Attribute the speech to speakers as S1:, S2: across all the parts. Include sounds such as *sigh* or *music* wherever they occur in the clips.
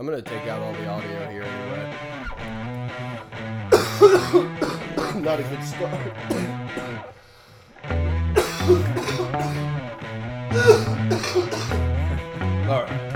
S1: I'm gonna take out all the audio here anyway. *coughs* Not a good start. *coughs* *coughs* all right.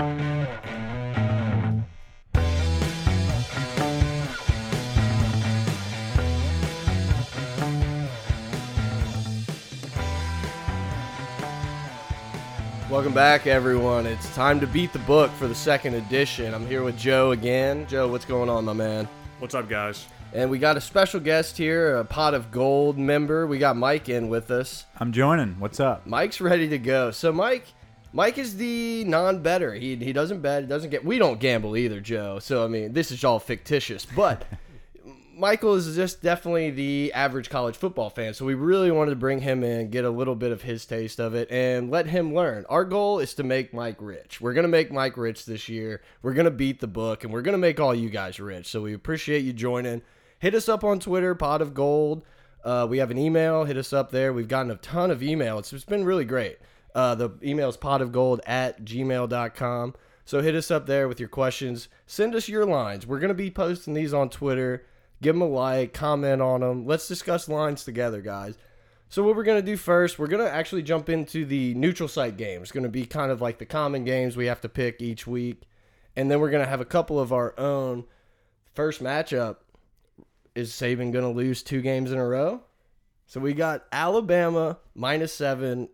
S1: Welcome back, everyone. It's time to beat the book for the second edition. I'm here with Joe again. Joe, what's going on, my man?
S2: What's up, guys?
S1: And we got a special guest here, a pot of gold member. We got Mike in with us.
S3: I'm joining. What's up?
S1: Mike's ready to go. So, Mike, Mike is the non-better. He he doesn't bet. He doesn't get. We don't gamble either, Joe. So I mean, this is all fictitious. But *laughs* Michael is just definitely the average college football fan. So we really wanted to bring him in, get a little bit of his taste of it, and let him learn. Our goal is to make Mike rich. We're gonna make Mike rich this year. We're gonna beat the book, and we're gonna make all you guys rich. So we appreciate you joining. Hit us up on Twitter, Pot of Gold. Uh, we have an email. Hit us up there. We've gotten a ton of email. It's, it's been really great. Uh, the email is potofgold at gmail.com. So hit us up there with your questions. Send us your lines. We're going to be posting these on Twitter. Give them a like, comment on them. Let's discuss lines together, guys. So what we're going to do first, we're going to actually jump into the neutral site games. It's going to be kind of like the common games we have to pick each week. And then we're going to have a couple of our own. First matchup, is Saban going to lose two games in a row? So we got Alabama minus seven,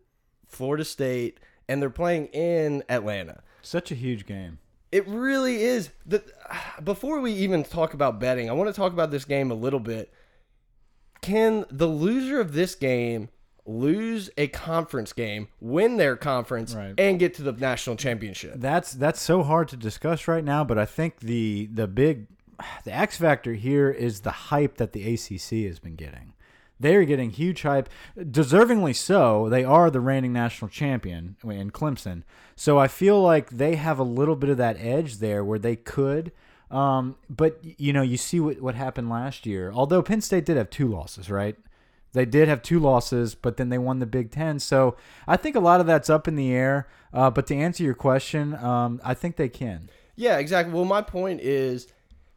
S1: Florida State, and they're playing in Atlanta.
S3: Such a huge game.
S1: It really is. The, before we even talk about betting, I want to talk about this game a little bit. Can the loser of this game lose a conference game, win their conference,
S3: Right.
S1: and get to the national championship?
S3: That's that's so hard to discuss right now, but I think the the big the X factor here is the hype that the ACC has been getting. They're getting huge hype, deservingly so. They are the reigning national champion in Clemson. So I feel like they have a little bit of that edge there where they could. Um, but you know, you see what what happened last year. Although Penn State did have two losses, right? They did have two losses, but then they won the Big Ten. So I think a lot of that's up in the air. Uh, but to answer your question, um, I think they can.
S1: Yeah, exactly. Well, my point is,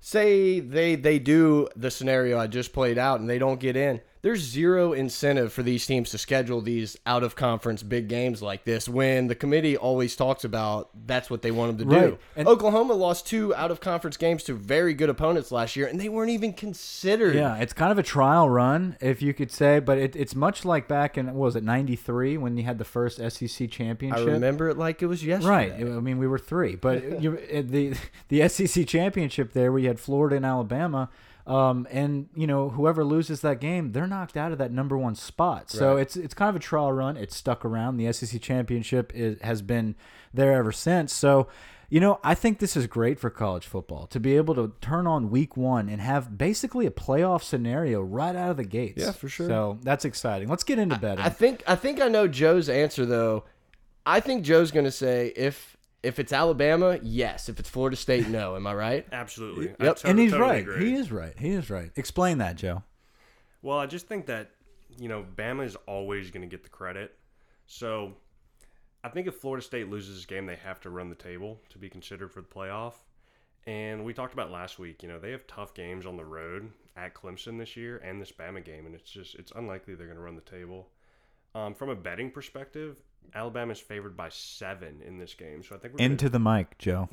S1: say they they do the scenario I just played out and they don't get in. There's zero incentive for these teams to schedule these out of conference big games like this when the committee always talks about that's what they want them to do.
S3: And-
S1: Oklahoma lost two out of conference games to very good opponents last year and they weren't even considered.
S3: Yeah, it's kind of a trial run, if you could say, but it, it's much like back in what was it '93 when you had the first SEC championship?
S1: I remember it like it was yesterday.
S3: Right. I mean, we were three, but *laughs* you, the the SEC championship there, we had Florida and Alabama, um, and you know whoever loses that game, they're knocked out of that number one spot. So
S1: Right.
S3: it's it's kind of a trial run. It's stuck around. The SEC championship is, has been there ever since. So. You know, I think this is great for college football to be able to turn on week one and have basically a playoff scenario right out of the gates.
S1: Yeah, for sure.
S3: So that's exciting. Let's get into betting.
S1: I think I think I know Joe's answer though. I think Joe's going to say if if it's Alabama, yes. If it's Florida State, no. Am I right?
S2: Absolutely.
S1: Yep.
S2: I to-
S3: and he's
S2: totally
S3: right.
S2: agree.
S3: He is right. He is right. Explain that, Joe.
S2: Well, I just think that, you know, Bama is always going to get the credit. So I think if Florida State loses this game, they have to run the table to be considered for the playoff. And we talked about last week, you know, they have tough games on the road at Clemson this year and this Bama game, and it's just it's unlikely they're going to run the table. Um, from a betting perspective, Alabama's favored by seven in this game, so I think we're
S3: Into the mic, Joe.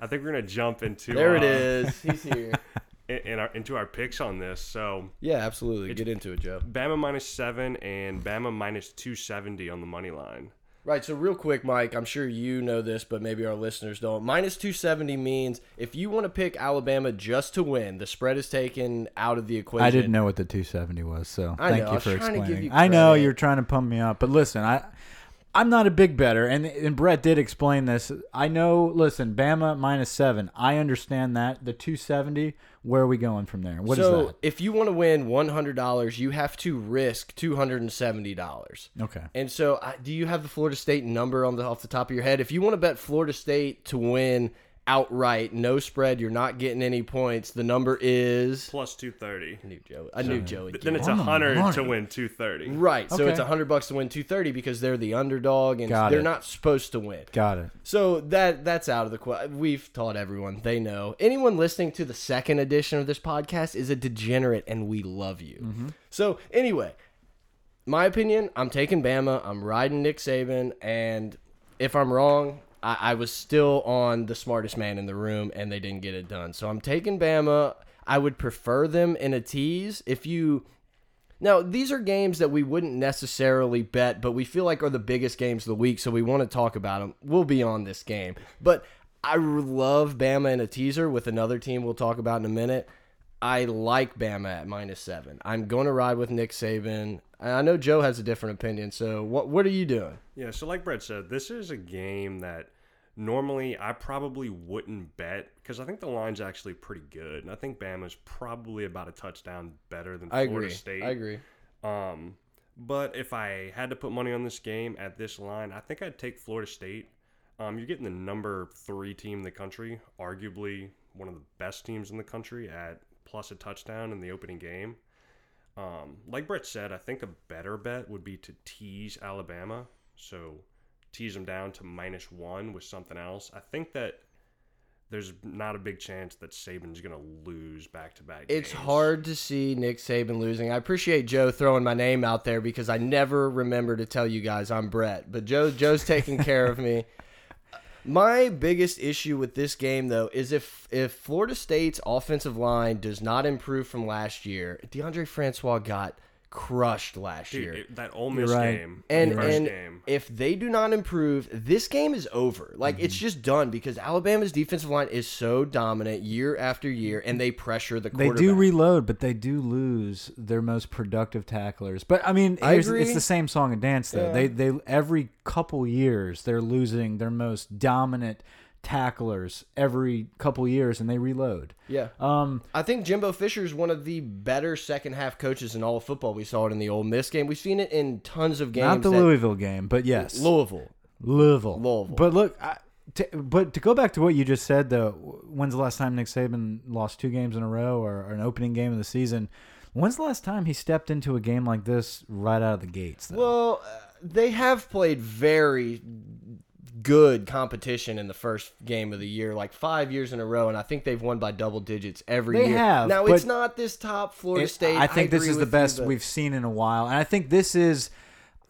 S2: I think we're going to jump into
S1: There it
S2: uh,
S1: is. He's here. *laughs*
S2: in, in our into our picks on this. So
S1: Yeah, absolutely. Get into it, Joe.
S2: Bama minus seven and Bama minus two seventy on the money line.
S1: Right. So real quick, Mike. I'm sure you know this, but maybe our listeners don't. Minus 270 means if you want to pick Alabama just to win, the spread is taken out of the equation.
S3: I didn't know what the 270 was, so
S1: I
S3: thank
S1: know, I
S3: you
S1: was
S3: for
S1: trying to give
S3: explaining.
S1: you
S3: I know you're trying to pump me up, but listen, I I'm not a big better, and and Brett did explain this. I know. Listen, Bama minus seven. I understand that. The 270. Where are we going from there? What is
S1: so
S3: that?
S1: if you want to win $100, you have to risk $270.
S3: Okay.
S1: And so, do you have the Florida State number on the off the top of your head? If you want to bet Florida State to win outright, no spread. You're not getting any points. The number is.
S2: Plus 230.
S1: I knew Joe. I knew Joey.
S2: Then it's
S3: On the
S2: 100 to
S3: money.
S2: win 230.
S1: Right, so
S3: Okay.
S1: it's a hundred bucks to win two thirty because they're the underdog and
S3: Got
S1: they're
S3: it.
S1: not supposed to win.
S3: Got it.
S1: So that that's out of the question. We've taught everyone; they know. Anyone listening to the second edition of this podcast is a degenerate, and we love you.
S3: Mm-hmm.
S1: So anyway, my opinion: I'm taking Bama. I'm riding Nick Saban, and if I'm wrong, I, I was still on the smartest man in the room, and they didn't get it done. So I'm taking Bama. I would prefer them in a tease if you now, these are games that we wouldn't necessarily bet, but we feel like are the biggest games of the week, so we want to talk about them. We'll be on this game. But I love Bama in a teaser with another team we'll talk about in a minute. I like Bama at minus seven. I'm going to ride with Nick Saban. I know Joe has a different opinion, so what what are you doing?
S2: Yeah, so like Brett said, this is a game that normally I probably wouldn't bet because I think the line's actually pretty good. And I think Bama's probably about a touchdown better than
S1: I
S2: Florida
S1: agree.
S2: State.
S1: I agree.
S2: Um, but if I had to put money on this game at this line, I think I'd take Florida State. Um, you're getting the number three team in the country, arguably one of the best teams in the country at plus a touchdown in the opening game. Um, like Brett said, I think a better bet would be to tease Alabama. So tease them down to minus one with something else. I think that there's not a big chance that Saban's going to lose back to back.
S1: It's hard to see Nick Saban losing. I appreciate Joe throwing my name out there because I never remember to tell you guys I'm Brett, but Joe Joe's taking care of me. *laughs* My biggest issue with this game though is if if Florida State's offensive line does not improve from last year, Deondre Francois got crushed last
S2: Dude,
S1: year.
S2: it- that Ole Miss
S3: right.
S2: game,
S1: and
S2: first
S1: and
S2: game.
S1: if they do not improve, this game is over. Like it's
S3: Mm-hmm.
S1: just done because Alabama's defensive line is so dominant year after year, and they pressure the
S3: They
S1: quarterback.
S3: do reload, but they do lose their most productive tacklers. But I mean,
S1: I
S3: it's the same song and dance though.
S1: Yeah.
S3: They they every couple years they're losing their most dominant tacklers every couple years, and they reload.
S1: Yeah.
S3: Um,
S1: I think Jimbo Fisher is one of the better second half coaches in all of football. We saw it in the Ole Miss game. We've seen it in tons of games.
S3: not the Louisville game, but yes,
S1: Louisville.
S3: Louisville.
S1: Louisville.
S3: But look, I, to, but to go back to what you just said, though, when's the last time Nick Saban lost two games in a row or, or an opening game of the season? When's the last time he stepped into a game like this right out of the gates? Though?
S1: Well, uh, they have played very good competition in the first game of the year, like five years in a row, and I think they've won by double digits every
S3: They
S1: year.
S3: have,
S1: Now it's not this top Florida State.
S3: I think this is the
S1: you,
S3: best
S1: but-
S3: we've seen in a while, and I think this is.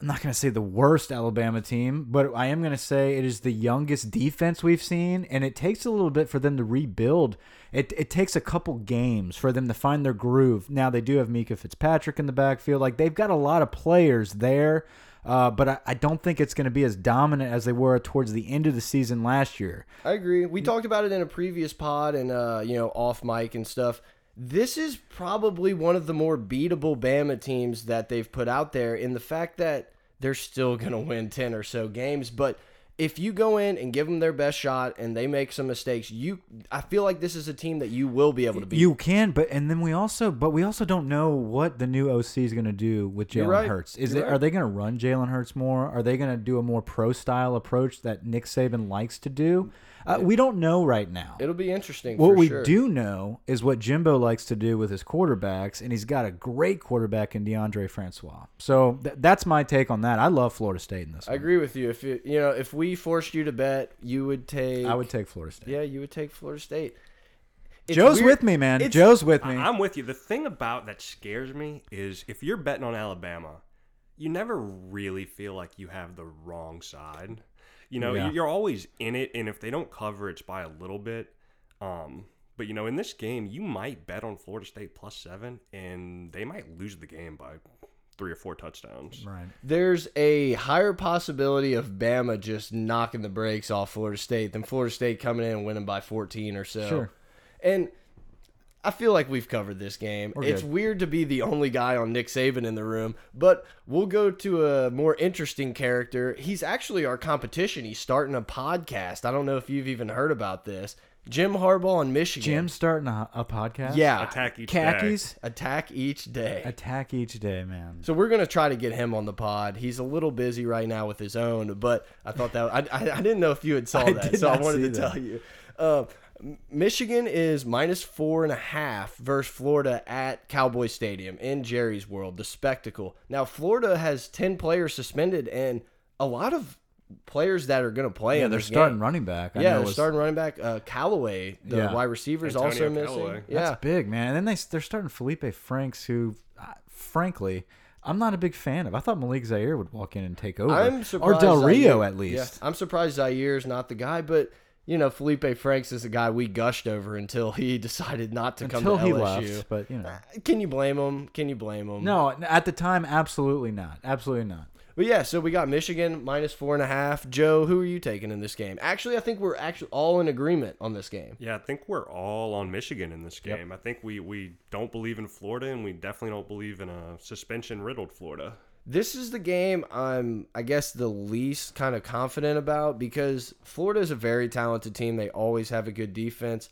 S3: I'm not going to say the worst Alabama team, but I am going to say it is the youngest defense we've seen, and it takes a little bit for them to rebuild. It it takes a couple games for them to find their groove. Now they do have Minkah Fitzpatrick in the backfield, like they've got a lot of players there, uh, but I, I don't think it's going to be as dominant as they were towards the end of the season last year.
S1: I agree. We talked about it in a previous pod and uh, you know, off mic and stuff. This is probably one of the more beatable Bama teams that they've put out there in the fact that they're still going to win 10 or so games, but if you go in and give them their best shot and they make some mistakes, you I feel like this is a team that you will be able to beat.
S3: You can, but and then we also, but we also don't know what the new OC is going to do with Jalen
S1: right.
S3: Hurts. Is
S1: You're
S3: it?
S1: right.
S3: Are they going to run Jalen Hurts more? Are they going to do a more pro style approach that Nick Saban likes to do? Uh, we don't know right now.
S1: It'll be interesting.
S3: What
S1: for
S3: we
S1: sure.
S3: do know is what Jimbo likes to do with his quarterbacks, and he's got a great quarterback in Deondre Francois. So th that's my take on that. I love Florida State in this.
S1: I
S3: one.
S1: agree with you. If you you know if we forced you to bet, you would take.
S3: I would take Florida State.
S1: Yeah, you would take Florida State. It's
S3: Joe's
S1: weird-
S3: with me, man.
S1: it's-
S3: Joe's with me.
S2: I'm with you. The thing about that scares me is if you're betting on Alabama, you never really feel like you have the wrong side. You know,
S3: Yeah.
S2: you're always in it, and if they don't cover, it's by a little bit. Um, but you know, in this game, you might bet on Florida State plus seven, and they might lose the game by three or four touchdowns.
S3: right.
S1: There's a higher possibility of Bama just knocking the brakes off Florida State than Florida State coming in and winning by 14 or so.
S3: Sure.
S1: And I feel like we've covered this game. it's
S3: good.
S1: weird to be the only guy on Nick Saban in the room, but we'll go to a more interesting character. He's actually our competition. He's starting a podcast. I don't know if you've even heard about this. Jim Harbaugh in Michigan.
S3: Jim's starting a, a podcast.
S1: yeah,
S2: Attack each
S3: khakis.
S1: attack each day.
S3: Attack each day, man.
S1: So we're gonna try to get him on the pod. He's a little busy right now with his own, but I thought that I, I, I didn't know if you had saw
S3: I
S1: that,
S3: did
S1: so I wanted to
S3: that.
S1: tell you. Uh, Michigan is minus four and a half versus Florida at Cowboy Stadium in Jerry's World, the spectacle. Now, Florida has 10 players suspended and a lot of players that are going to play
S3: Yeah,
S1: in
S3: they're
S1: this
S3: starting
S1: game.
S3: running back. I
S1: Yeah,
S3: know
S1: they're
S3: was-
S1: starting running back. Uh, Callaway, the
S3: Yeah.
S1: wide receiver, is also
S2: Antonio
S1: missing.
S2: Callaway.
S1: Yeah,
S3: That's big, man. And then they they're starting Feleipe Franks, who, uh, frankly, I'm not a big fan of. I thought Malik Zaire would walk in and take over,
S1: I'm surprised. or.
S3: Del Rio
S1: Zaire-
S3: at least.
S1: Yeah, I'm surprised Zaire's not the guy, but you know, Feleipe Franks is a guy we gushed over until he *laughs* decided not to
S3: Until
S1: come
S3: he
S1: to LSU.
S3: left, but you know, uh,
S1: Can you blame him? Can you blame him?
S3: no, at the time, absolutely not, absolutely not.
S1: But yeah, so we got Michigan minus four and a half. Joe, who are you taking in this game? Actually, I think we're actually all in agreement on this game.
S2: Yeah, I think we're all on Michigan in this game. I think we, we don't believe in Florida, and we definitely don't believe in a suspension riddled Florida.
S1: This is the game I'm, I guess, the least kind of confident about because Florida is a very talented team. They always have a good defense.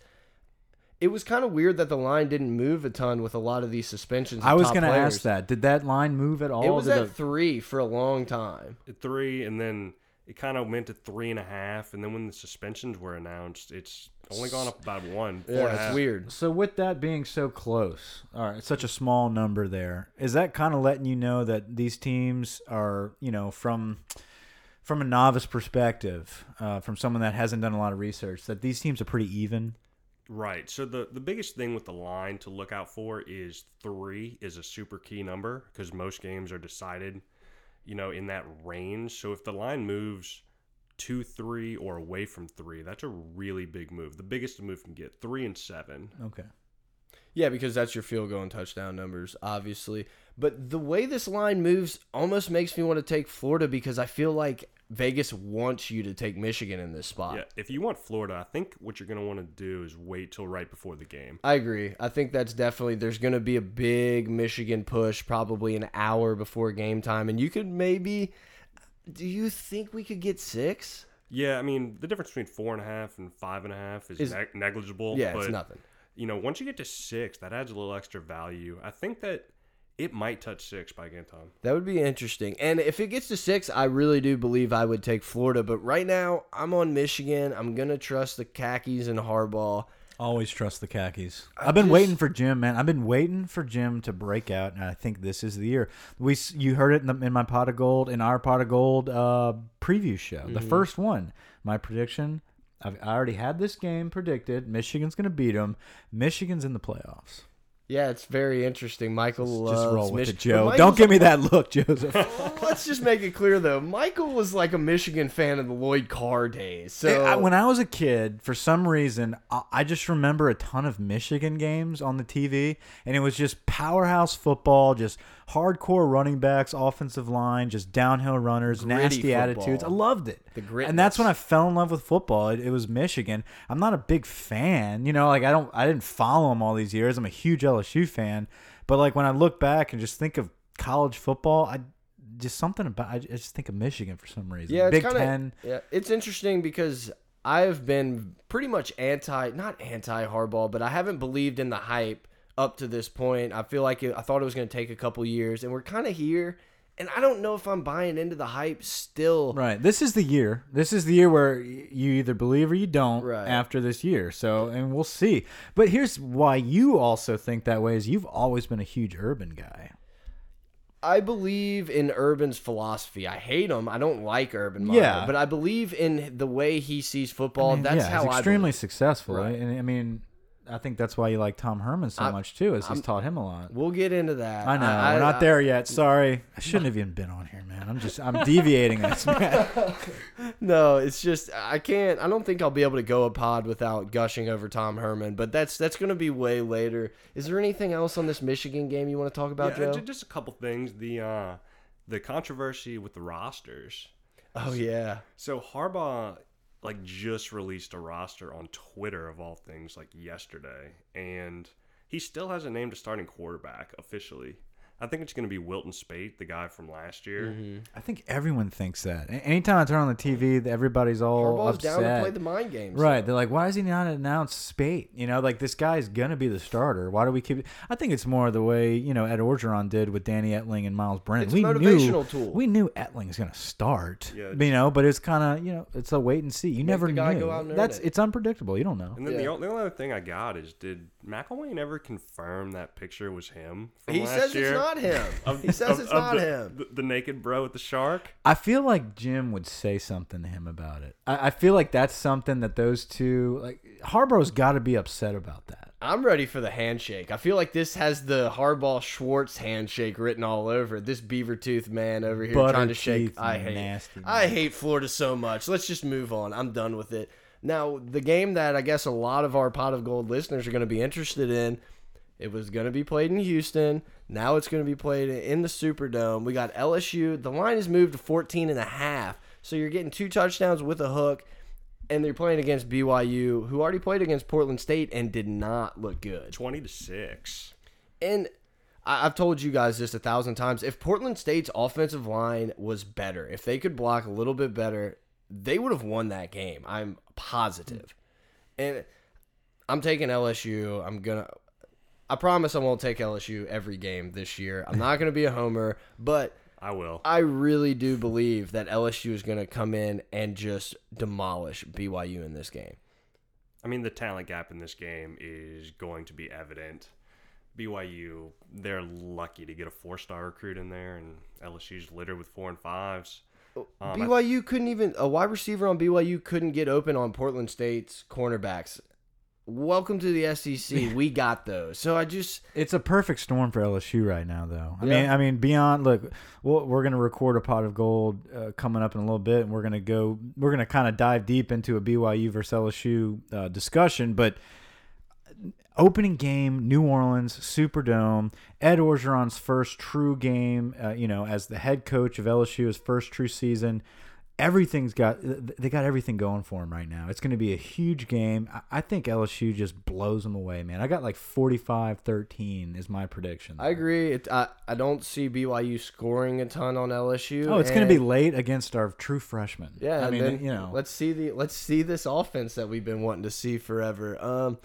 S1: It was kind of weird that the line didn't move a ton with a lot of these suspensions.
S3: I was going to ask that. Did that line move at all?
S1: It was
S3: Did
S1: at
S3: it-
S1: three for a long time.
S2: At three, and then it kind of went to three and a half, and then when the suspensions were announced, it's only gone up about one. four
S1: Yeah,
S2: a
S1: it's weird.
S3: So with that being so close, all right, such a small number there, is that kind of letting you know that these teams are, you know, from from a novice perspective, uh, from someone that hasn't done a lot of research, that these teams are pretty even?
S2: Right. So the the biggest thing with the line to look out for is three is a super key number because most games are decided, you know, in that range. So if the line moves two, three, or away from three, that's a really big move. The biggest a move can get three and seven.
S3: Okay.
S1: Yeah, because that's your field goal and touchdown numbers, obviously. But the way this line moves almost makes me want to take Florida because I feel like Vegas wants you to take Michigan in this spot.
S2: Yeah. If you want Florida, I think what you're gonna want to do is wait till right before the game.
S1: I agree. I think that's definitely there's going to be a big Michigan push probably an hour before game time and you could maybe do you think we could get 6?
S2: Yeah, I mean the difference between four and a half and five and a half is,
S1: Is-
S2: neg- negligible.
S1: Yeah,
S2: but,
S1: it's nothing.
S2: You know, once you get to six, that adds a little extra value. I think that it might touch six by game time.
S1: That would be interesting. And if it gets to 6, I really do believe I would take Florida, but right now I'm on Michigan. I'm going to trust the khakis and Harbaugh.
S3: Always trust the khakis. I've been
S1: just-
S3: waiting for Jim, man. I've been waiting for Jim to break out, and I think this is the year. We you heard it in, the, in my pot of gold, in our pot of gold uh, preview show, the
S1: Mm-hmm.
S3: first one. My prediction. I've, I already had this game predicted. Michigan's going to beat them. Michigan's in the playoffs.
S1: Yeah, it's very interesting. Michael loves
S3: Just uh, roll with it, Joe. Don't give me *laughs* that look, Joseph. *laughs*
S1: Let's just make it clear though. Michael was like a Michigan fan of the Lloyd Carr days. So
S3: I- when I was a kid, for some reason, I, I just remember a ton of Michigan games on the TV, and it was just powerhouse football, just hardcore running backs, offensive line, just downhill runners,
S1: Gritty
S3: nasty
S1: football.
S3: attitudes. I loved it.
S1: The gritness.
S3: and that's when I fell in love with football. It, it was Michigan. I'm not a big fan, you know, like I don't, I didn't follow them all these years. I'm a huge LSU fan, but like when I look back and just think of college football, I just something about I just think of Michigan for some reason.
S1: yeah,
S3: Big
S1: kinda,
S3: Ten.
S1: Yeah, it's interesting because I've been pretty much anti, not anti Harbaugh, but I haven't believed in the hype up to this point. I feel like it, I thought it was going to take a couple years, and we're kind of here. And I don't know if I'm buying into the hype still.
S3: Right. This is the year. This is the year where you either believe or you don't
S1: Right.
S3: after this year. So, and we'll see. But here's why you also think that way is you've always been a huge urban guy.
S1: I believe in Urban's philosophy. I hate him. I don't like Urban. Meyer,
S3: Yeah.
S1: but I believe in the way he sees football.
S3: I mean,
S1: That's
S3: yeah,
S1: how
S3: he's
S1: I
S3: extremely
S1: believe.
S3: successful.
S1: Right.
S3: And I mean, I think that's why you like Tom Herman so
S1: I'm-
S3: much too, is he's
S1: I'm-
S3: taught him a lot.
S1: We'll get into that.
S3: I know.
S1: I,
S3: We're not
S1: I-
S3: there yet. Sorry. I shouldn't have even been on here, man. I'm just I'm deviating this, man. *laughs*
S1: No, it's just I can't. I don't think I'll be able to go a pod without gushing over Tom Herman. But that's that's going to be way later. Is there anything else on this Michigan game you want to talk about,
S2: yeah,
S1: Joe?
S2: just a couple things. The uh, the controversy with the rosters.
S1: oh yeah,
S2: So Harbaugh like just released a roster on Twitter of all things like yesterday, and he still hasn't named a starting quarterback officially. I think it's going to be Wilton Speight, the guy from last year. Mm-hmm.
S3: I think everyone thinks that. Anytime I turn on the TV, everybody's all
S1: Harbaugh's
S3: upset.
S1: down to play the mind games.
S3: Right. They're like, why is he not announced Speight? You know, like this guy's gonna be the starter. Why do we keep? I think it's more the way you know Ed Orgeron did with Danny Etling and Myles Brennan.
S1: It's
S3: we
S1: a
S3: knew
S1: motivational tool.
S3: we knew Etling's gonna start.
S2: Yeah.
S3: you know, but it's kind of you know it's a wait and see. You never
S1: the guy
S3: knew.
S1: go out and earn
S3: That's
S1: it.
S3: it's unpredictable. You don't know.
S2: And then the,
S1: Yeah.
S2: only, the only other thing I got is did McElwain ever confirm that picture was him from
S1: He
S2: last
S1: says
S2: year?
S1: it's not him.
S2: Of-
S1: he says
S2: of-
S1: it's
S2: of
S1: not
S2: the,
S1: him.
S2: The, the naked bro with the shark.
S3: I feel like Jim would say something to him about it. I, I feel like that's something that those two like Harbaugh's got to be upset about that.
S1: I'm ready for the handshake. I feel like this has the Harbaugh Schwartz handshake written all over it. This beaver tooth man over here
S3: Butter
S1: trying to shake. I hate.
S3: nasty
S1: I hate Florida so much. Let's just move on. I'm done with it. Now, the game that I guess a lot of our pot of gold listeners are going to be interested in. It was going to be played in Houston. Now it's going to be played in the Superdome. We got LSU. The line has moved to 14 and a half. So you're getting two touchdowns with a hook and they're playing against BYU, who already played against Portland State and did not look good.
S2: Twenty to six.
S1: And I- I've told you guys this a thousand times. If Portland State's offensive line was better, if they could block a little bit better, they would have won that game. I'm positive. And I'm taking LSU. I'm gonna. I promise I won't take LSU every game this year. I'm not gonna be a homer, but
S2: I will.
S1: I really do believe that LSU is gonna come in and just demolish BYU in this game.
S2: I mean, the talent gap in this game is going to be evident. BYU, they're lucky to get a four-star recruit in there, and LSU's littered with four and fives. Um,
S1: BYU couldn't even a wide receiver on BYU couldn't get open on Portland State's cornerbacks. Welcome to the SEC. *laughs* We got those. So I just
S3: It's a perfect storm for LSU right now, though. I
S1: Yeah.
S3: mean, I mean, beyond look, we'll, we're going to record a pot of gold uh, coming up in a little bit, and we're going to go, we're going to kind of dive deep into a BYU versus LSU uh, discussion. But opening game, New Orleans Superdome, Ed Orgeron's first true game, uh, you know, as the head coach of LSU, his first true season. Everything's got they got everything going for him right now. It's going to be a huge game. I- I think LSU just blows them away, man. I got like 45-13 is my prediction.
S1: I agree. It, I I don't see BYU scoring a ton on LSU.
S3: Oh, it's going to be late against our true freshmen.
S1: Yeah,
S3: I mean,
S1: then,
S3: you know,
S1: let's see the let's see this offense that we've been wanting to see forever. Um,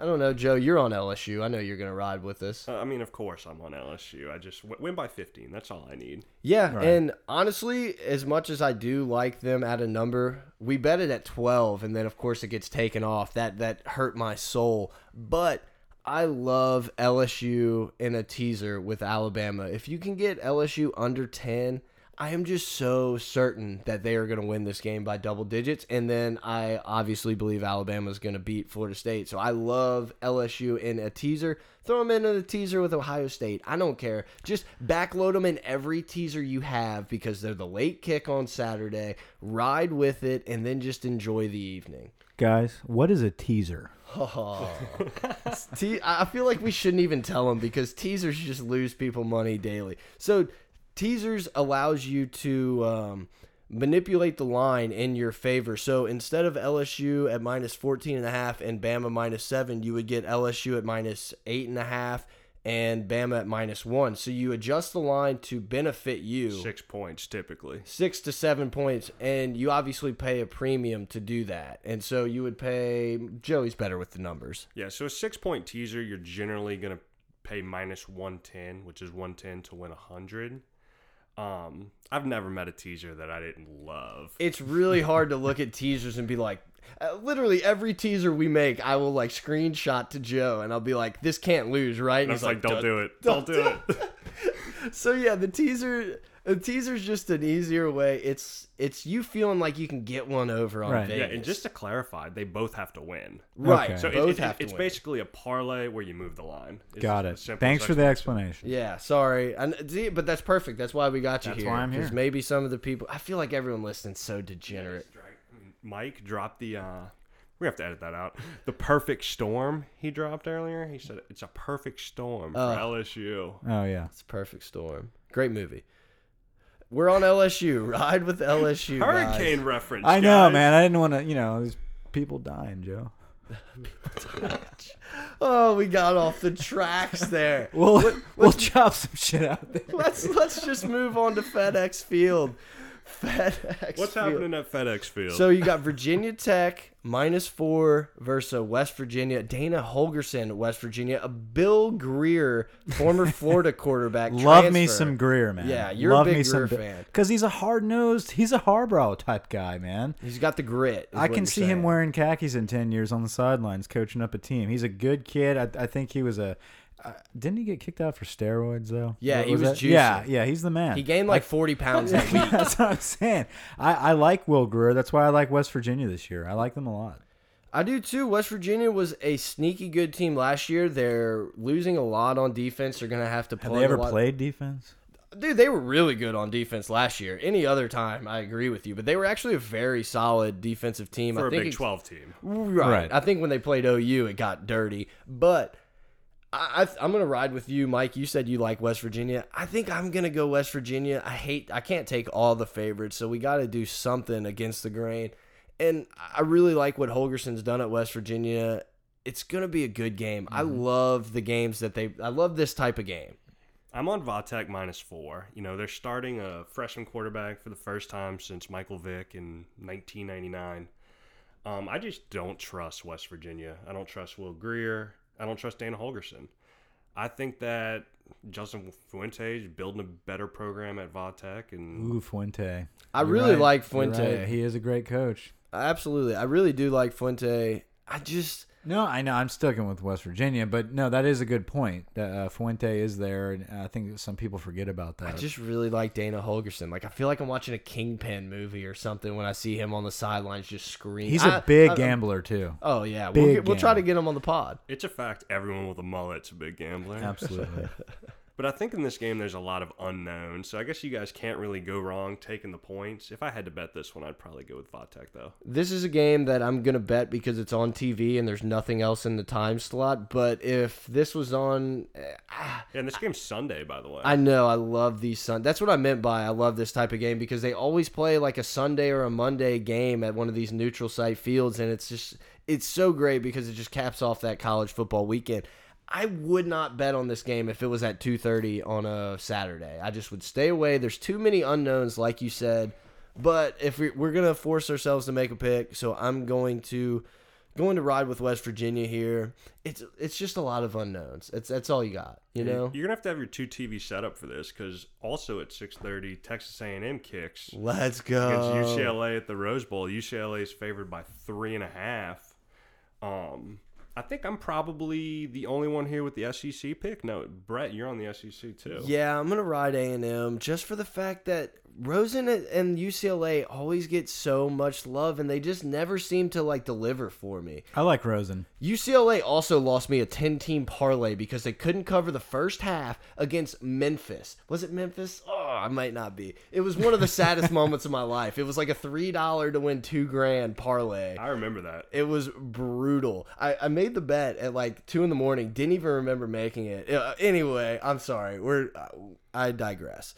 S1: I don't know, Joe. You're on LSU. I know you're gonna ride with us.
S2: Uh, I mean, of course, I'm on LSU. I just w- win by 15. That's all I need.
S1: Yeah,
S3: Right.
S1: and honestly, as much as I do like them at a number, we bet it at 12 and then of course it gets taken off. That that hurt my soul. But I love LSU in a teaser with Alabama. If you can get LSU under 10, I am just so certain that they are going to win this game by double digits and then I obviously believe Alabama is going to beat Florida State. So I love LSU in a teaser. Throw them in a teaser with Ohio State. I don't care. Just backload them in every teaser you have because they're the late kick on Saturday. Ride with it and then just enjoy the evening.
S3: guys, what is a teaser?
S1: Oh. *laughs* Te- I feel like we shouldn't even tell them because teasers just lose people money daily. So teasers allows you to um, manipulate the line in your favor. So instead of LSU at minus 14 and a half and Bama minus seven, you would get LSU at minus eight and a half and Bama at minus one. So you adjust the line to benefit you
S2: Six points typically.
S1: six to seven points, and you obviously pay a premium to do that. And so you would pay. Joey's better with the numbers.
S2: Yeah, so a six point teaser, you're generally going to pay minus 110, which is 110 to win 100. Um, I've never met a teaser that I didn't love.
S1: It's really hard to look at teasers and be like, uh, literally every teaser we make, I will like screenshot to Joe, and I'll be like, "This can't lose, right?"
S2: And I
S1: he's
S2: was like, don't do it. Don't do it. *laughs*
S1: So yeah, the teaser, the teaser's just an easier way. It's it's you feeling like you can get one over on
S3: Right.
S2: Yeah,
S1: Vegas.
S2: and just to clarify, they both have to win.
S1: right.
S3: Okay.
S2: So it-
S1: both
S2: it-
S1: have to
S2: it's
S1: win.
S2: basically a parlay where you move the line. It's
S3: Got
S2: the
S3: it.
S2: simplest
S3: Thanks for the
S2: explanation.
S3: explanation.
S1: Yeah, sorry. And see, but that's perfect. That's why we got you
S3: That's
S1: here.
S3: why I'm here.
S1: Because maybe some of the people, I feel like everyone listening's so degenerate.
S2: Mike dropped the. uh We have to edit that out. The perfect storm he dropped earlier. He said it's a perfect storm for
S1: Oh.
S2: LSU.
S3: Oh yeah.
S1: It's a perfect storm. Great movie. We're on LSU. *laughs* Ride with LSU. guys.
S2: Hurricane reference.
S3: I know,
S2: guys.
S3: man. I didn't want to. You know, there's people dying, Joe. *laughs*
S1: Oh, we got off the tracks there. *laughs*
S3: We'll we'll chop some shit out there.
S1: let's let's just move on to FedEx Field. FedEx.
S2: What's
S1: Field.
S2: happening at FedEx Field?
S1: So you got Virginia Tech minus four versus West Virginia. Dana Holgorsen, West Virginia. A Will Grier, former *laughs* Florida quarterback.
S3: Love me some Grier, man.
S1: Yeah, you're a
S3: Love
S1: big
S3: me some
S1: Grier fan.
S3: because he's a hard nosed. He's a Harbaugh type guy, man.
S1: He's got the grit.
S3: I can
S1: you're
S3: see him wearing khakis in ten years on the sidelines, coaching up a team. He's a good kid. I, I think he was a. Uh, didn't he get kicked out for steroids though?
S1: Yeah,
S3: What
S1: he was
S3: that?
S1: juicing.
S3: Yeah, yeah, he's the man.
S1: He gained like 40 *laughs* pounds that week.
S3: That's what I'm saying. I, I like Will Grier. That's why I like West Virginia this year. I like them a lot.
S1: I do too. West Virginia was a sneaky good team last year. They're losing a lot on defense. They're gonna have to play.
S3: Have they ever
S1: a lot.
S3: played defense?
S1: Dude, they were really good on defense last year. Any other time, I agree with you, but they were actually a very solid defensive team.
S2: for
S1: I
S2: a
S1: think
S2: Big 12 team.
S1: Right.
S3: Right.
S1: I think when they played OU, it got dirty. But I, I, I'm going to ride with you, Mike. You said you like West Virginia. I think I'm going to go West Virginia. I hate, I can't take all the favorites, so we got to do something against the grain. And I really like what Holgorsen's done at West Virginia. It's going to be a good game. I love the games that they, I love this type of game.
S2: I'm on Vatek minus four. You know, they're starting a freshman quarterback for the first time since Michael Vick in 1999. Um, I just don't trust West Virginia. I don't trust Will Grier. I don't trust Dana Holgorsen. I think that Justin Fuente is building a better program at Vatek, and
S3: Ooh, Fuente.
S1: I
S3: You're
S1: really
S3: right.
S1: like
S3: You're
S1: Fuente.
S3: right. He is a great coach.
S1: Absolutely. I really do like Fuente. I just,
S3: No, I know I'm sticking with West Virginia, but no, that is a good point. That uh, Fuente is there, and I think some people forget about that.
S1: I just really like Dana Holgorsen. Like I feel like I'm watching a Kingpin movie or something when I see him on the sidelines just screaming.
S3: He's
S1: a
S3: a big gambler too.
S1: Oh yeah, we'll, get, we'll try to get him on the pod.
S2: it's a fact everyone with a mullet's a big gambler.
S3: Absolutely. *laughs*
S2: But I think in this game there's a lot of unknowns, so I guess you guys can't really go wrong taking the points. If I had to bet this one, I'd probably go with Vatek though.
S1: This is a game that I'm gonna bet because it's on TV and there's nothing else in the time slot. But if this was on, eh, ah,
S2: Yeah, and this game's Sunday, by the way.
S1: I know I love these Sun. That's what I meant by I love this type of game because they always play like a Sunday or a Monday game at one of these neutral site fields, and it's just it's so great because it just caps off that college football weekend. I would not bet on this game if it was at 2:30 on a Saturday. I just would stay away. There's too many unknowns, like you said. But if we, we're gonna force ourselves to make a pick, so I'm going to going to ride with West Virginia here. It's it's just a lot of unknowns. It's that's all you got, you know.
S2: You're gonna have to have your two TV set up for this because also at 6:30, Texas A&M kicks
S1: Let's
S2: against
S1: go.
S2: UCLA at the Rose Bowl. UCLA is favored by three and a half. Um, I think I'm probably the only one here with the SEC pick. No, Brett, you're on the SEC too.
S1: Yeah, I'm gonna ride A and M just for the fact that Rosen and UCLA always get so much love, and they just never seem to like deliver for me.
S3: I like Rosen.
S1: UCLA also lost me a 10 team parlay because they couldn't cover the first half against Memphis. Was it Memphis? Oh, I might not be. It was one of the saddest *laughs* moments of my life. It was like a $3 to win 2 grand parlay.
S2: I remember that.
S1: It was brutal. I, I made the bet at like 2 in the morning. Didn't even remember making it. Uh, anyway, I'm sorry. We're uh, I digress.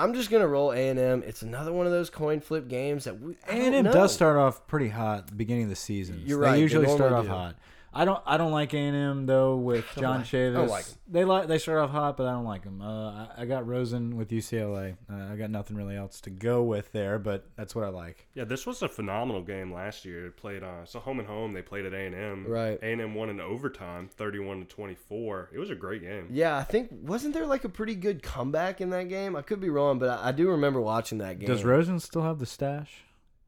S1: I'm just gonna roll A and M. It's another one of those coin flip games that we
S3: A and M does start off pretty hot at the beginning of the season.
S1: You're
S3: they
S1: right, they
S3: usually start off
S1: do.
S3: hot. I don't. I don't like A and M though with John
S1: like- I
S3: Chavis.
S1: don't like 'em.
S3: They like. They start off hot, but I don't like them. Uh, I, I got Rosen with UCLA. Uh, I got nothing really else to go with there, but that's what I like.
S2: Yeah, this was a phenomenal game last year. It played uh, so home and home. They played at A and M.
S1: Right.
S2: A and M won in overtime, thirty-one to twenty-four. It was a great game.
S1: Yeah, I think wasn't there like a pretty good comeback in that game? I could be wrong, but I, I do remember watching that game.
S3: Does Rosen still have the stash?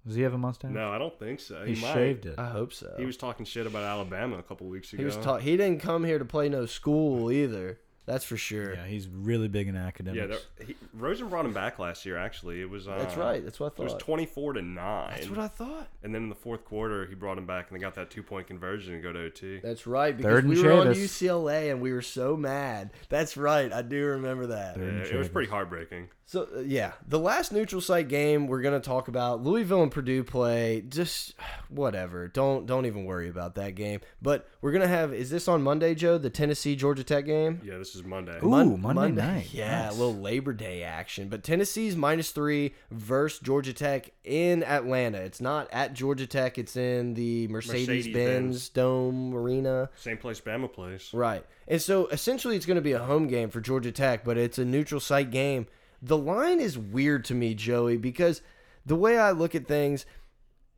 S3: Does he have a mustache?
S2: No, I don't think so.
S3: he,
S2: might.
S3: shaved it.
S1: I hope so.
S2: He was talking shit about Alabama a couple weeks ago.
S1: He was ta- He didn't come here to play no school either. That's for sure.
S3: yeah, he's really big in
S2: Yeah,
S3: academics.
S2: there- he, Rosen brought him back last year. Actually, it was. Uh,
S1: That's right. That's what I thought.
S2: It was twenty-four to nine.
S1: That's what I thought.
S2: and then in the fourth quarter, he brought him back, and they got that two-point conversion and go to OT.
S1: That's right. Because
S3: Third and
S1: we were on
S3: Chavis.
S1: UCLA and we were so mad. That's right. I do remember that.
S3: Third
S2: Yeah, it was
S3: Chavis.
S2: pretty heartbreaking.
S1: So uh, yeah, the last neutral site game we're gonna talk about Louisville and Purdue play. Just *sighs* whatever. Don't don't even worry about that game. But we're gonna have. Is this on Monday, Joe? The Tennessee Georgia Tech game.
S2: Yeah, this this is Monday.
S3: Ooh,
S1: Mon-
S3: Monday night.
S1: Yeah,
S3: Nice.
S1: a little Labor Day action. But Tennessee's minus three versus Georgia Tech in Atlanta. It's not at Georgia Tech. It's in the Mercedes-Benz
S2: Mercedes-Benz.
S1: Dome Arena.
S2: Same place Bama plays.
S1: Right. And so essentially it's going to be a home game for Georgia Tech, but it's a neutral site game. The line is weird to me, Joey, because the way I look at things,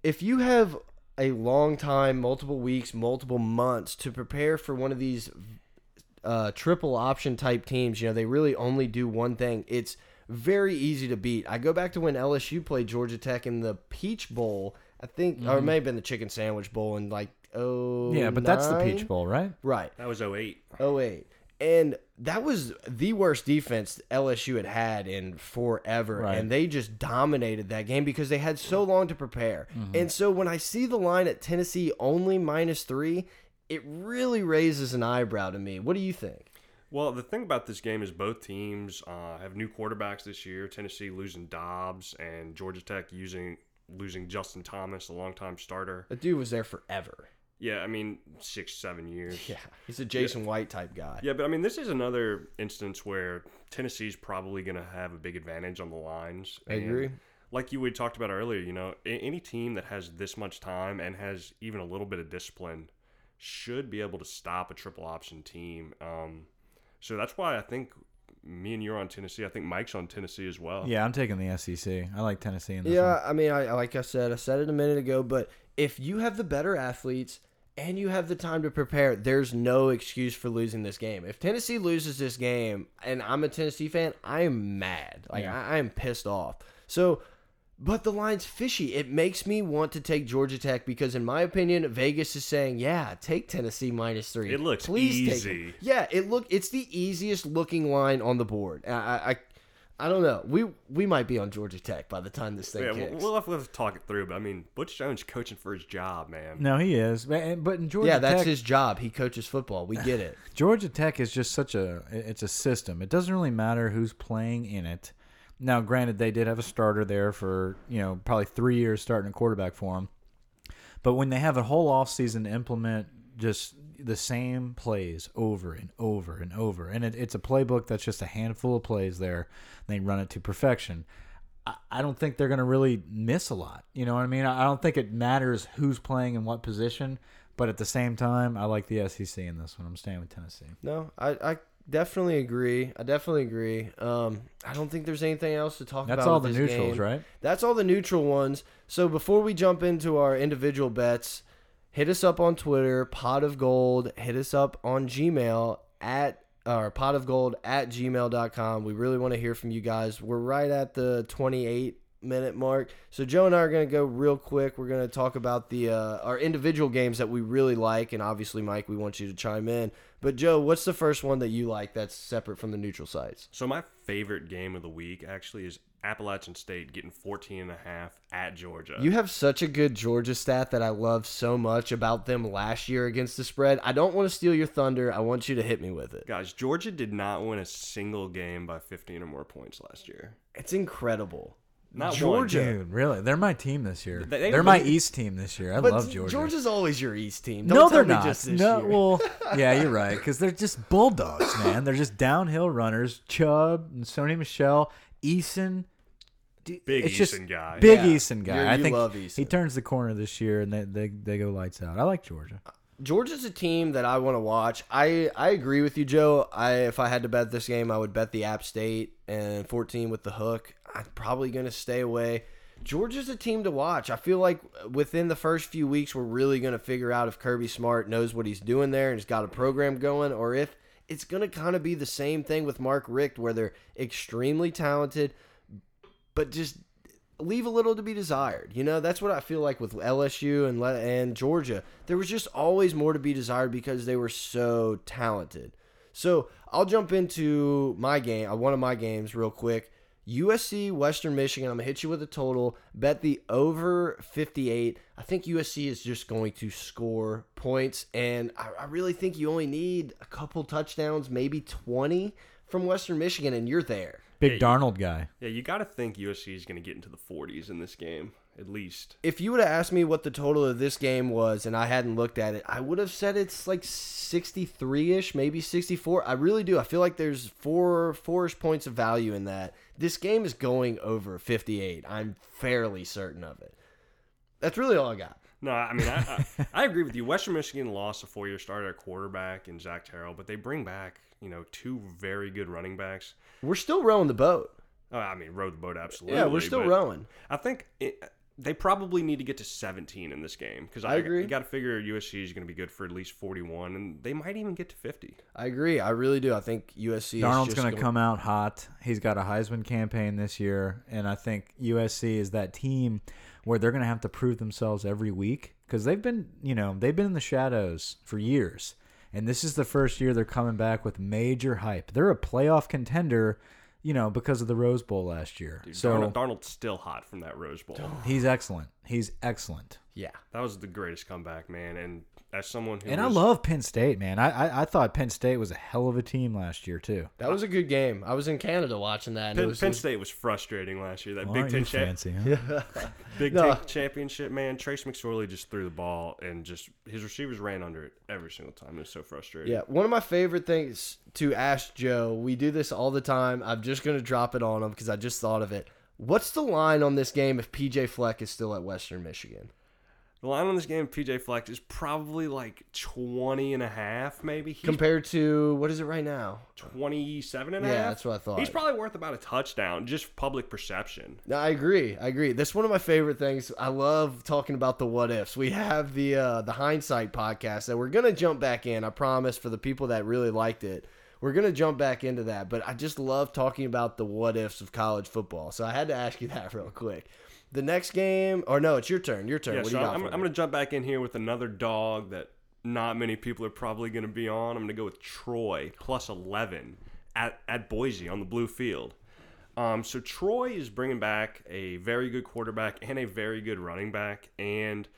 S1: if you have a long time, multiple weeks, multiple months to prepare for one of these uh, triple option type teams, you know, they really only do one thing. It's very easy to beat. I go back to when LSU played Georgia Tech in the Peach Bowl, I think, or it may have been the Chicken Sandwich Bowl in like, oh.
S3: Yeah, but that's the Peach Bowl, right?
S1: Right.
S2: That was 08.
S1: 08. And that was the worst defense LSU had had in forever.
S3: Right.
S1: And they just dominated that game because they had so long to prepare. And so when I see the line at Tennessee only minus three, it really raises an eyebrow to me. What do you think?
S2: Well, the thing about this game is both teams uh, have new quarterbacks this year. Tennessee losing Dobbs and Georgia Tech using losing Justin Thomas, a longtime starter.
S1: That dude was there forever.
S2: Yeah, I mean six, seven years. *laughs*
S1: Yeah. He's a Jason White type guy.
S2: Yeah, but I mean, this is another instance where Tennessee's probably going to have a big advantage on the lines.
S1: I
S2: And
S1: agree.
S2: Like you had talked about earlier, you know, any team that has this much time and has even a little bit of discipline should be able to stop a triple option team. Um, so that's why I think me and you're on Tennessee. I think Mike's on Tennessee as well.
S3: Yeah, I'm taking the SEC. I like Tennessee in this
S1: Yeah,
S3: one.
S1: I mean, I like I said, I said it a minute ago, but if you have the better athletes and you have the time to prepare, there's no excuse for losing this game. If Tennessee loses this game, and I'm a Tennessee fan, I am mad. Like
S3: Yeah.
S1: I, I am pissed off. So, but the line's fishy. It makes me want to take Georgia Tech because, in my opinion, Vegas is saying, "Yeah, take Tennessee minus three.
S2: It looks
S1: Please Take
S2: easy.
S1: it. Yeah, it look. It's the easiest looking line on the board. I, I, I, I don't know. We we might be on Georgia Tech by the time this thing
S2: Yeah,
S1: kicks.
S2: we'll, we'll have, we'll have to talk it through, but I mean, Butch Jones coaching for his job, man.
S3: No, he is. But but in Georgia
S1: yeah, that's
S3: Tech,
S1: his job. He coaches football. We get it. *sighs*
S3: Georgia Tech is just such a it's a system. It doesn't really matter who's playing in it. Now, granted, they did have a starter there for you know probably three years starting a quarterback for them. But when they have a whole off season to implement just the same plays over and over and over, and it, it's a playbook that's just a handful of plays there, they run it to perfection. I, I don't think they're going to really miss a lot. You know what I mean? I I don't think it matters who's playing in what position. But at the same time, I like the SEC in this one. I'm staying with Tennessee.
S1: No, I, I definitely agree. I definitely agree. Um, I don't think there's anything else to talk
S3: That's
S1: about.
S3: That's
S1: all
S3: the neutrals,
S1: game.
S3: right?
S1: That's all the neutral ones. So before we jump into our individual bets, hit us up on Twitter, pot of gold. Hit us up on Gmail at or pot of gold at gmail.com. We really want to hear from you guys. We're right at the 28 minute mark. So Joe and I are going to go real quick. We're going to talk about the uh, our individual games that we really like, and obviously, Mike, we want you to chime in. But Joe, what's the first one that you like that's separate from the neutral sites?
S2: So my favorite game of the week actually is Appalachian State getting 14 and a half at Georgia.
S1: You have such a good Georgia stat that I love so much about them last year against the spread. I don't want to steal your thunder. I want you to hit me with it.
S2: Guys, Georgia did not win a single game by 15 or more points last year.
S1: It's incredible.
S2: Not
S1: Georgia.
S3: Dude, really? They're my team this year.
S2: They- they-
S3: They're my East team this year. I
S1: But
S3: love Georgia.
S1: Georgia's always your East team. Don't
S3: no,
S1: tell
S3: they're
S1: me
S3: not.
S1: Just this
S3: no,
S1: year.
S3: well, *laughs* yeah, you're right. Because they're just bulldogs, man. They're just downhill runners. Chubb and Sony Michel, Eason. D-
S2: Big
S3: it's just
S2: Eason guy.
S3: Big
S1: Yeah.
S3: Eason guy.
S1: You're-
S3: I
S1: you
S3: think
S1: love
S3: he turns the corner this year, and they, they they go lights out. I like Georgia.
S1: Georgia's a team that I want to watch. I I agree with you, Joe. I if I had to bet this game, I would bet the App State and 14 with the hook. I'm probably going to stay away. Georgia's a team to watch. I feel like within the first few weeks, we're really going to figure out if Kirby Smart knows what he's doing there and has got a program going, or if it's going to kind of be the same thing with Mark Richt, where they're extremely talented, but just leave a little to be desired. You know, that's what I feel like with LSU and and Georgia. There was just always more to be desired because they were so talented. So I'll jump into my game, uh, one of my games, real quick. USC Western Michigan. I'm gonna hit you with a total. Bet the over 58. I think USC is just going to score points, and I, I really think you only need a couple touchdowns, maybe 20 from Western Michigan, and you're there.
S3: Big
S2: Yeah,
S3: Darnold guy.
S2: Yeah, you got to think USC is going to get into the 40s in this game. at least.
S1: if you would have asked me what the total of this game was and I hadn't looked at it, I would have said it's like 63-ish, maybe 64. I really do. I feel like there's four four-ish points of value in that. This game is going over 58. I'm fairly certain of it. That's really all I got.
S2: No, I mean, I, I, I agree with you. Western Michigan lost a four year starter at quarterback in Zach Terrell, but they bring back, you know, two very good running backs.
S1: We're still rowing the boat.
S2: Oh, I mean, row the boat absolutely.
S1: Yeah, we're still rowing.
S2: I think it, they probably need to get to 17 in this game because
S1: I agree.
S2: You got to figure USC is going to be good for at least 41, and they might even get to 50.
S1: I agree. I really do. I think USC
S3: Darnold's
S1: is just
S3: going to come out hot. He's got a Heisman campaign this year, and I think USC is that team where they're going to have to prove themselves every week because they've been, you know, they've been in the shadows for years, and this is the first year they're coming back with major hype. They're a playoff contender, you know, because of the Rose Bowl last year.
S2: Dude,
S3: so
S2: Darnold, Darnold's still hot from that Rose Bowl.
S3: he's excellent. He's excellent.
S1: Yeah.
S2: That was the greatest comeback, man. And as someone who
S3: And I love Penn State, man. I, I I thought Penn State was a hell of a team last year too.
S1: That was a good game. I was in Canada watching that.
S2: Penn,
S1: was,
S2: Penn State was frustrating last year. That
S3: Well,
S2: Big
S3: aren't
S2: Ten
S3: you
S2: cha-
S3: fancy, huh? *laughs*
S2: Big *laughs*
S1: No.
S2: Ten championship, man. Trace McSorley just threw the ball and just his receivers ran under it every single time. It was so frustrating.
S1: Yeah, one of my favorite things to ask Joe. We do this all the time. I'm just gonna drop it on him because I just thought of it. What's the line on this game if PJ Fleck is still at Western Michigan?
S2: The line on this game, PJ Fleck, is probably like 20 and a half, maybe. He's
S1: Compared to what is it right now?
S2: 27 and a
S1: Yeah,
S2: half.
S1: that's what I thought.
S2: He's probably worth about a touchdown, just public perception.
S1: No, I agree. I agree. That's one of my favorite things. I love talking about the what ifs. We have the uh, the hindsight podcast that we're gonna jump back in. I promise for the people that really liked it, we're gonna jump back into that. But I just love talking about the what ifs of college football. So I had to ask you *laughs* that real quick. The next game, or no, it's your turn. Your turn.
S2: Yeah,
S1: what
S2: so
S1: do you got
S2: I'm, I'm going to jump back in here with another dog that not many people are probably going to be on. I'm going to go with Troy plus 11 at, at Boise on the blue field. Um, so Troy is bringing back a very good quarterback and a very good running back, and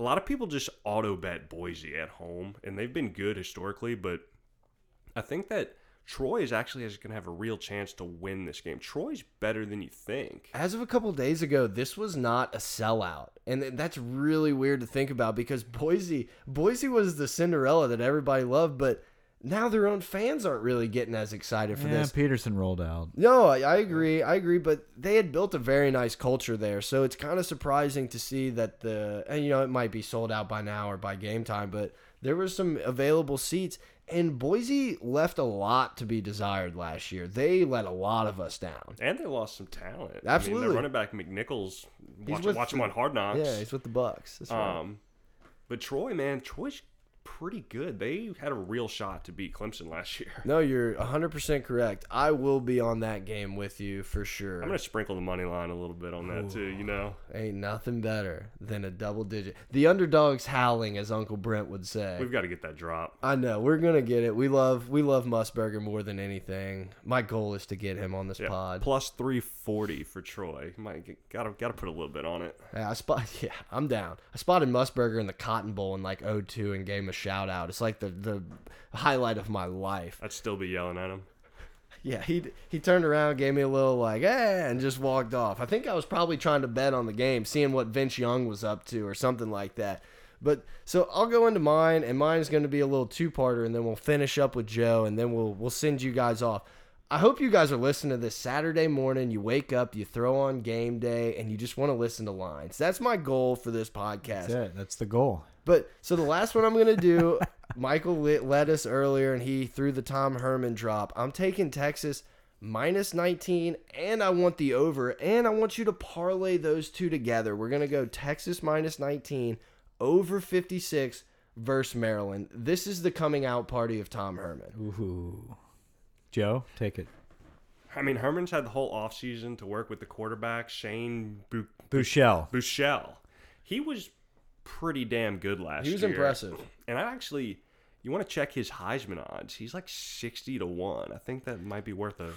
S2: a lot of people just auto bet Boise at home, and they've been good historically, but I think that Troy is actually going to have a real chance to win this game. Troy's better than you think.
S1: As of a couple days ago, this was not a sellout, and that's really weird to think about because Boise, Boise was the Cinderella that everybody loved, but now their own fans aren't really getting as excited for
S3: Yeah,
S1: this.
S3: Petersen rolled out.
S1: No, I, I agree. I agree, but they had built a very nice culture there, so it's kind of surprising to see that the and you know it might be sold out by now or by game time, but there was some available seats. And Boise left a lot to be desired last year. They let a lot of us down.
S2: And they lost some talent. I mean,
S1: Absolutely.
S2: running back McNichols. Watch, watch him on Hard Knocks.
S1: Yeah, he's with the Bucs. That's right.
S2: um, but Troy, man, Troy's pretty good. They had a real shot to beat Clemson last year.
S1: No, you're 100% correct. I will be on that game with you for sure.
S2: I'm gonna sprinkle the money line a little bit on that too. You know,
S1: Ain't nothing better than a double digit. The underdog's howling, as Uncle Brent would say.
S2: we've got to get that drop.
S1: I know we're gonna get it. We love we love Musburger more than anything. My goal is to get him on this
S2: Yeah,
S1: pod.
S2: plus three forty for Troy. Might gotta gotta put a little bit on it.
S1: Yeah, I spot. *laughs* Yeah, I'm down. I spotted Musburger in the Cotton Bowl in like 02 and gave him a shout out. It's like the the highlight of my life.
S2: I'd still be yelling at him. *laughs*
S1: Yeah, he he turned around, gave me a little like, eh, and just walked off. I think I was probably trying to bet on the game, seeing what Vince Young was up to or something like that. But so I'll go into mine, and mine is going to be a little two-parter, and then we'll finish up with Joe, and then we'll we'll send you guys off. I hope you guys are listening to this Saturday morning. You wake up, you throw on game day, and you just want to listen to lines. That's my goal for this podcast.
S3: That's it. That's the goal.
S1: But so the last one I'm gonna do, *laughs* Michael led us earlier, and he threw the Tom Herman drop. I'm taking Texas minus 19, and I want the over, and I want you to parlay those two together. We're gonna go Texas minus 19, over 56 versus Maryland. This is the coming out party of Tom Herman.
S3: Ooh. Joe, take it.
S2: I mean, Herman's had the whole offseason to work with the quarterback Shane Bu-
S3: Buechele.
S2: Buechele. He was pretty damn good last year.
S1: He was impressive.
S2: And I actually, you want to check his Heisman odds. He's like 60 to 1. I think that might be worth a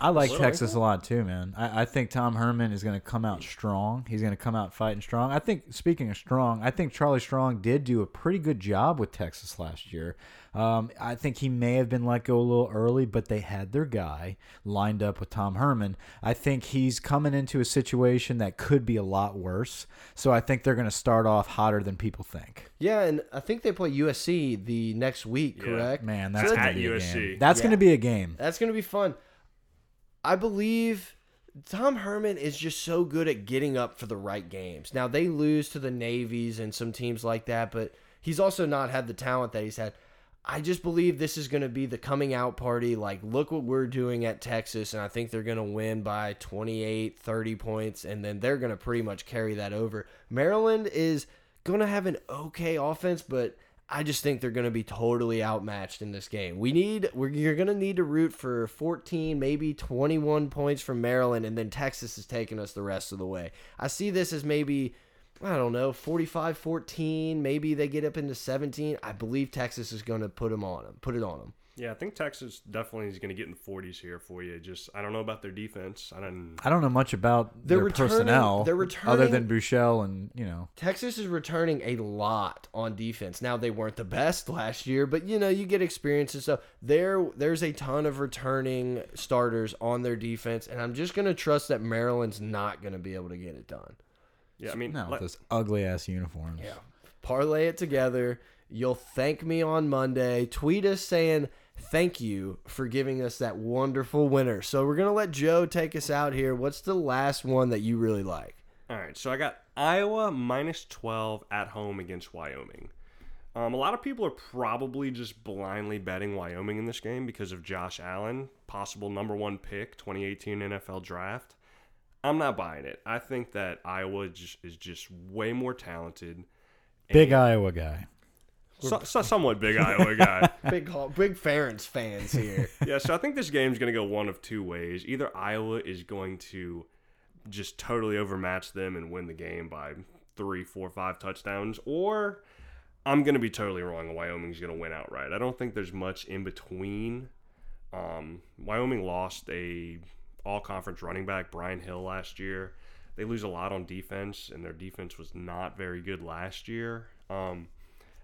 S3: I like
S1: Little
S3: Texas a lot too, man. I, I think Tom Herman is going to come out strong. He's going to come out fighting strong. I think, speaking of strong, I think Charlie Strong did do a pretty good job with Texas last year. Um, I think he may have been let go a little early, but they had their guy lined up with Tom Herman. I think he's coming into a situation that could be a lot worse. So I think they're going to start off hotter than people think.
S1: Yeah, and I think they play USC the next week,
S2: Yeah.
S1: correct?
S3: Man, that's
S2: At
S3: going to be a
S2: USC.
S3: game. That's
S1: Yeah.
S3: going to be a game.
S1: That's going to be fun. I believe Tom Herman is just so good at getting up for the right games. Now, they lose to the Navies and some teams like that, but he's also not had the talent that he's had. I just believe this is going to be the coming out party. Like, look what we're doing at Texas, and I think they're going to win by 28, 30 points, and then they're going to pretty much carry that over. Maryland is going to have an okay offense, but I just think they're going to be totally outmatched in this game. We need we're you're going to need to root for 14, maybe 21 points from Maryland and then Texas is taking us the rest of the way. I see this as maybe I don't know, 45-14, maybe they get up into 17. I believe Texas is going to put them on them. Put it on them.
S2: Yeah, I think Texas definitely is going to get in the 40s here for you. Just I don't know about their defense. I don't.
S3: I don't know much about
S1: They're
S3: their personnel
S1: they're returning other
S3: than Buechele and, you know.
S1: Texas is returning a lot on defense. Now they weren't the best last year, but you know you get experience and stuff. There, there's a ton of returning starters on their defense, and I'm just gonna trust that Maryland's not gonna be able to get it done.
S2: Yeah, I mean,
S3: No,
S2: let-
S3: those ugly ass uniforms.
S1: Yeah, parlay it together. You'll thank me on Monday. Tweet us saying thank you for giving us that wonderful winner. So we're gonna let Joe take us out here. What's the last one that you really like?
S2: All right, so I got Iowa minus 12 at home against Wyoming. Um, a lot of people are probably just blindly betting Wyoming in this game because of Josh Allen, possible number one pick, 2018 NFL draft. I'm not buying it. I think that Iowa just, is just way more talented.
S3: Big Iowa guy.
S2: So, so somewhat big Iowa guy. *laughs*
S1: Big big Ferentz fans here. *laughs*
S2: yeah, so I think this game's going to go one of two ways. Either Iowa is going to just totally overmatch them and win the game by three, four, five touchdowns, or I'm going to be totally wrong and Wyoming's going to win outright. I don't think there's much in between. Um, Wyoming lost a all conference running back, Brian Hill, last year. They lose a lot on defense, and their defense was not very good last year. Um,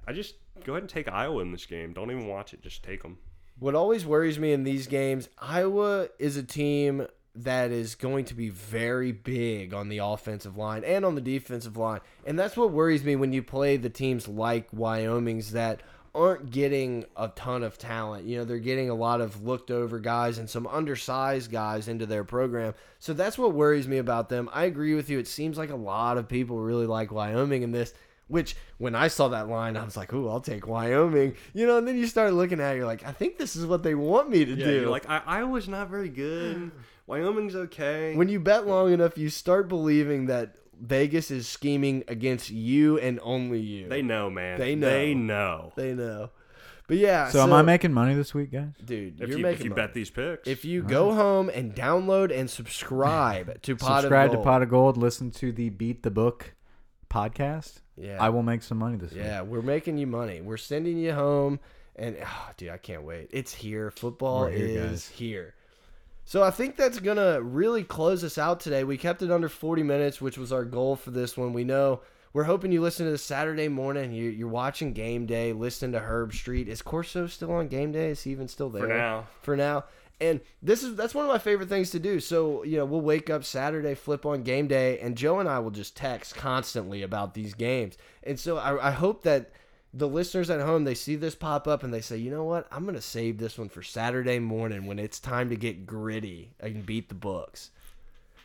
S2: I just go ahead and take Iowa in this game. Don't even watch it. Just take them.
S1: What always worries me in these games, Iowa is a team that is going to be very big on the offensive line and on the defensive line. And that's what worries me when you play the teams like Wyoming's that aren't getting a ton of talent. You know, they're getting a lot of looked over guys and some undersized guys into their program. So that's what worries me about them. I agree with you. It seems like a lot of people really like Wyoming in this. Which, when I saw that line, I was like, "Ooh, I'll take Wyoming." You know, and then you start looking at it, you're like, "I think this is what they want me to
S2: Yeah,
S1: do."
S2: you're like I- Iowa's not very good. *sighs* Wyoming's okay.
S1: when you bet long enough, you start believing that Vegas is scheming against you and only you.
S2: they know, man.
S1: They know.
S2: They know.
S1: they know. But yeah,
S3: So, am I making money this week, guys?
S1: dude?
S2: If
S1: you're
S2: you,
S1: making
S2: if you
S1: money.
S2: bet these picks,
S1: If you go home and download and subscribe *laughs* to Pot
S3: Subscribe
S1: of
S3: to Pot of Gold. Listen to the Beat the Book podcast.
S1: yeah,
S3: I will make some money this week.
S1: Yeah, we're making you money. We're sending you home, and oh, dude, I can't wait. It's here. Football
S3: We're here,
S1: is
S3: guys.
S1: here. So I think that's gonna really close us out today. We kept it under 40 minutes, which was our goal for this one. We know we're hoping you listen to this Saturday morning. You, you're watching Game Day, listening to Herbstreit. Is Corso still on Game Day? Is he even still there?
S2: for now,
S1: for now. And this is that's one of my favorite things to do. So you know, we'll wake up Saturday, flip on game day, and Joe and I will just text constantly about these games. And so I, I hope that the listeners at home they see this pop up and they say, you know what, I'm gonna save this one for Saturday morning when it's time to get gritty and beat the books.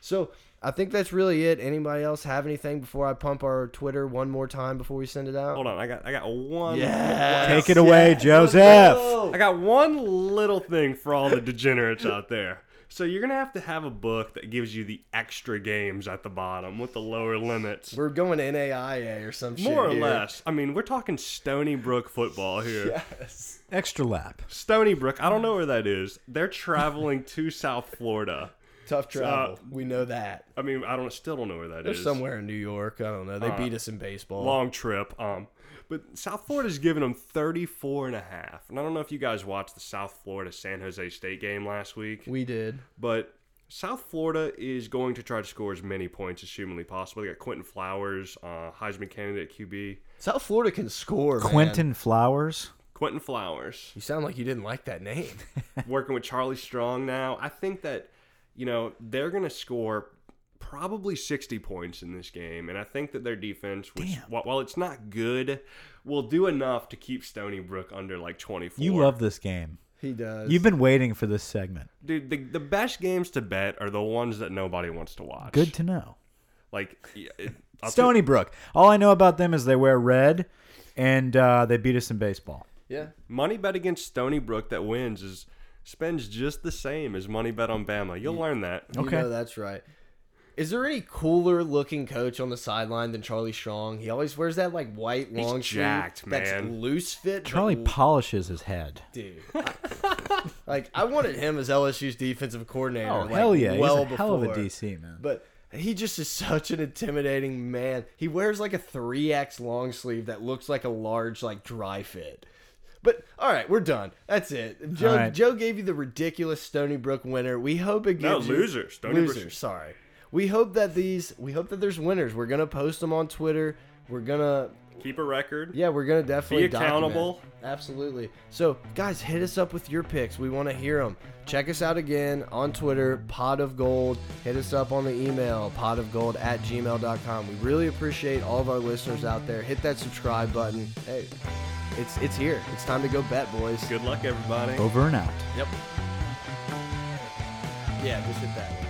S1: So I think that's really it. Anybody else have anything before I pump our Twitter one more time before we send it out?
S2: hold on. I got I got one.
S1: Yeah.
S3: Take it away, Joseph.
S2: I got one little thing for all the degenerates out there. So you're gonna have to have a book that gives you the extra games at the bottom with the lower limits.
S1: We're going NAIA or some shit.
S2: More or
S1: here.
S2: less. I mean, we're talking Stony Brook football here.
S1: Yes.
S3: Extra lap.
S2: Stony Brook, I don't know where that is. They're traveling to South Florida.
S1: Tough travel. we know that.
S2: I mean, I don't still don't know where that
S1: They're
S2: is.
S1: somewhere in New York. I don't know. They beat us in baseball.
S2: long trip. Um, But South Florida's given them 34 and a half. And I don't know if you guys watched the South Florida San Jose State game last week,
S1: We did.
S2: but South Florida is going to try to score as many points as humanly possible. They got Quinton Flowers, uh, Heisman candidate QB.
S1: South Florida can score. man.
S3: Quinton Flowers.
S2: Quinton Flowers.
S1: You sound like you didn't like that name. *laughs*
S2: working with Charlie Strong now. I think that, you know, they're going to score probably 60 points in this game. And I think that their defense, which, while, while it's not good, will do enough to keep Stony Brook under like 24.
S3: You love this game.
S1: he does.
S3: You've been waiting for this segment.
S2: Dude, the, the best games to bet are the ones that nobody wants to watch.
S3: Good to know.
S2: Like, yeah, it,
S3: Stony Brook. All I know about them is they wear red, and uh, they beat us in baseball.
S1: yeah.
S2: money bet against Stony Brook that wins is spends just the same as money bet on Bama. You'll learn that.
S1: You
S3: Okay.
S1: know that's right. Is there any cooler looking coach on the sideline than Charlie Strong? He always wears that like white long sleeve
S2: jacked,
S1: that's
S2: man.
S1: loose fit.
S3: Charlie
S1: l-
S3: polishes his head.
S1: dude. *laughs* like I wanted him as LSU's defensive coordinator.
S3: Oh
S1: like,
S3: hell yeah!
S1: well
S3: He's a hell of a. DC man.
S1: But he just is such an intimidating man. He wears like a 3X long sleeve that looks like a large like dry fit. But all right, we're done. That's it. Joe
S3: All right.
S1: Joe gave you the ridiculous Stony Brook winner. We hope it
S2: No,
S1: gives you
S2: loser. Stony Brook-
S1: loser. Sorry. We hope that these we hope that there's winners. We're gonna post them on Twitter. We're gonna
S2: Keep a record.
S1: yeah, we're gonna definitely
S2: Be accountable.
S1: document. Absolutely. So, guys, hit us up with your picks. We want to hear them. Check us out again on Twitter, Pot of Gold. Hit us up on the email, potofgold at gmail.com. We really appreciate all of our listeners out there. Hit that subscribe button. Hey, it's it's here. It's time to go bet, boys.
S2: Good luck, everybody.
S3: Over and out.
S1: Yep. Yeah, just hit that.